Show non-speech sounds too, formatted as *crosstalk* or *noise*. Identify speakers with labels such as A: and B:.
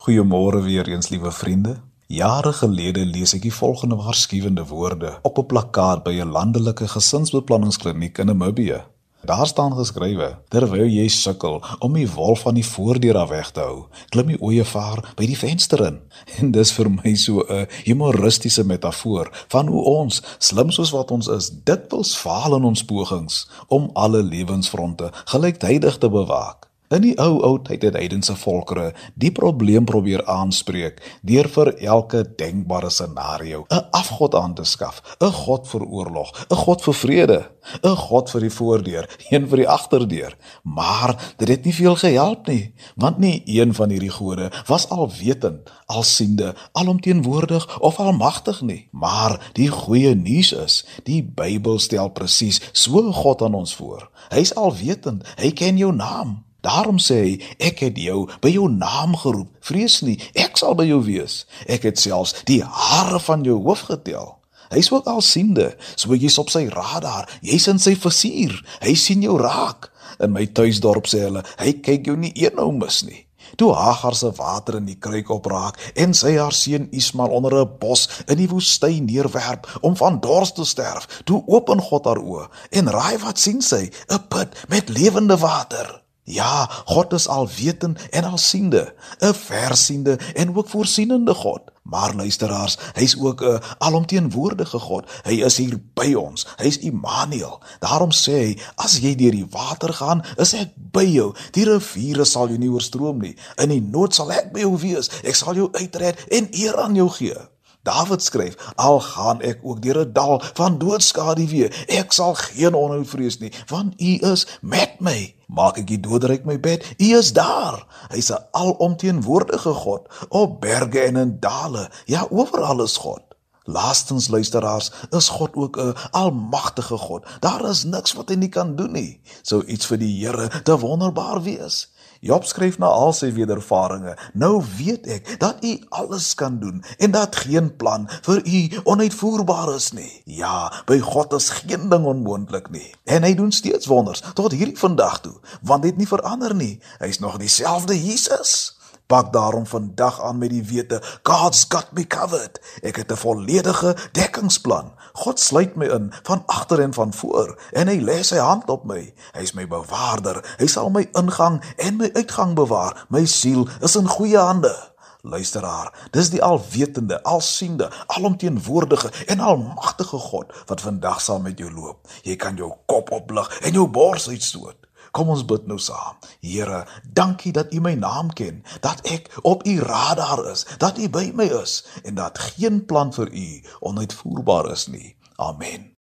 A: Goeiemôre weer eens, liewe vriende. Jare gelede lees ek die volgende waarskuwende woorde op 'n plakkaat by 'n landelike gesinsbeplanningskliniek in Namibië. Daar staan geskrywe: Terwyl jy sukkel om die wolf van die voordeur af weg te hou, klim die ooievaar by die venster in. *laughs* En dis vir my so 'n humoristiese metafoor van hoe ons, slim soos wat ons is, dikwels faal in ons pogings om alle lewensfronte gelyktydig te bewaak. In die ou ou tyd het heidense volkere die probleem probeer aanspreek deur vir elke denkbare scenario 'n afgod aan te skaf, 'n god vir oorlog, 'n god vir vrede, 'n god vir die voordeur, een vir die agterdeur. Maar dit het nie veel gehelp nie, want nie een van hierdie gode was alwetend, alsiende, alomteenwoordig of almagtig nie. Maar die goeie nuus is, die Bybel stel presies so 'n god aan ons voor. Hy's alwetend, hy ken jou naam. Daarom sê hy, ek het jou by jou naam geroep. Vrees nie, ek sal by jou wees. Ek het selfs die hare van jou hoof getel. Hy's ook alsiende, so jy's op sy radar. Jy's in sy visuur. Hy sien jou raak. In my tuisdorp sê hulle, hy kyk jou nie eenou mis nie. Toe Hagar se water in die kruik opraak en sy haar seun Ismael onder 'n bos in die woestyn neerwerp om van dors te sterf, toe open God haar oë en raai wat sien sy? 'n Put met lewende water. Ja, God is alwetend en alsiende, 'n versiende en ook voorsienende God. Maar luisteraars, hy's ook 'n alomteenwoordige God. Hy is hier by ons. Hy's Immanuel. Daarom sê hy, as jy deur die water gaan, is ek by jou. Die riviere sal jou nie oorstroom nie. In die nood sal ek by jou wees. Ek sal jou uitred en eer aan jou gee. Dawid skryf: Al gaan ek ook deur 'n dal van doodskade weer, ek sal geen onheil vrees nie, want U is met my. Maak ek die doderyk my bed, U is daar. Hy's 'n alomteenwoordige God, op berge en in dale, ja, oral is God. Laastens luisteraars, is God ook 'n almagtige God. Daar is niks wat hy nie kan doen nie. Sou iets vir die Here te wonderbaar wees. Job skryf na al sy wedervarings: Nou weet ek dat U alles kan doen en dat geen plan vir U onuitvoerbaar is nie. Ja, by God is geen ding onmoontlik nie. En hy doen steeds wonders tot hierdie vandag toe, want dit nie verander nie. Hy's nog dieselfde Jesus. Pak daarom vandag aan met die wete, God's got me covered. Ek het 'n volledige dekkingsplan. God sluit my in van agter en van voor en hy lê sy hand op my. Hy's my bewaarder. Hy sal my ingang en my uitgang bewaar. My siel is in goeie hande. Luisteraar, dis die alwetende, alsiende, alomteenwoordige en almagtige God wat vandag saam met jou loop. Jy kan jou kop oplig en jou bors uitstoot. Kom ons bid nou saam. Here, dankie dat U my naam ken, dat ek op U radar is, dat U by my is en dat geen plan vir U onuitvoerbaar is nie. Amen.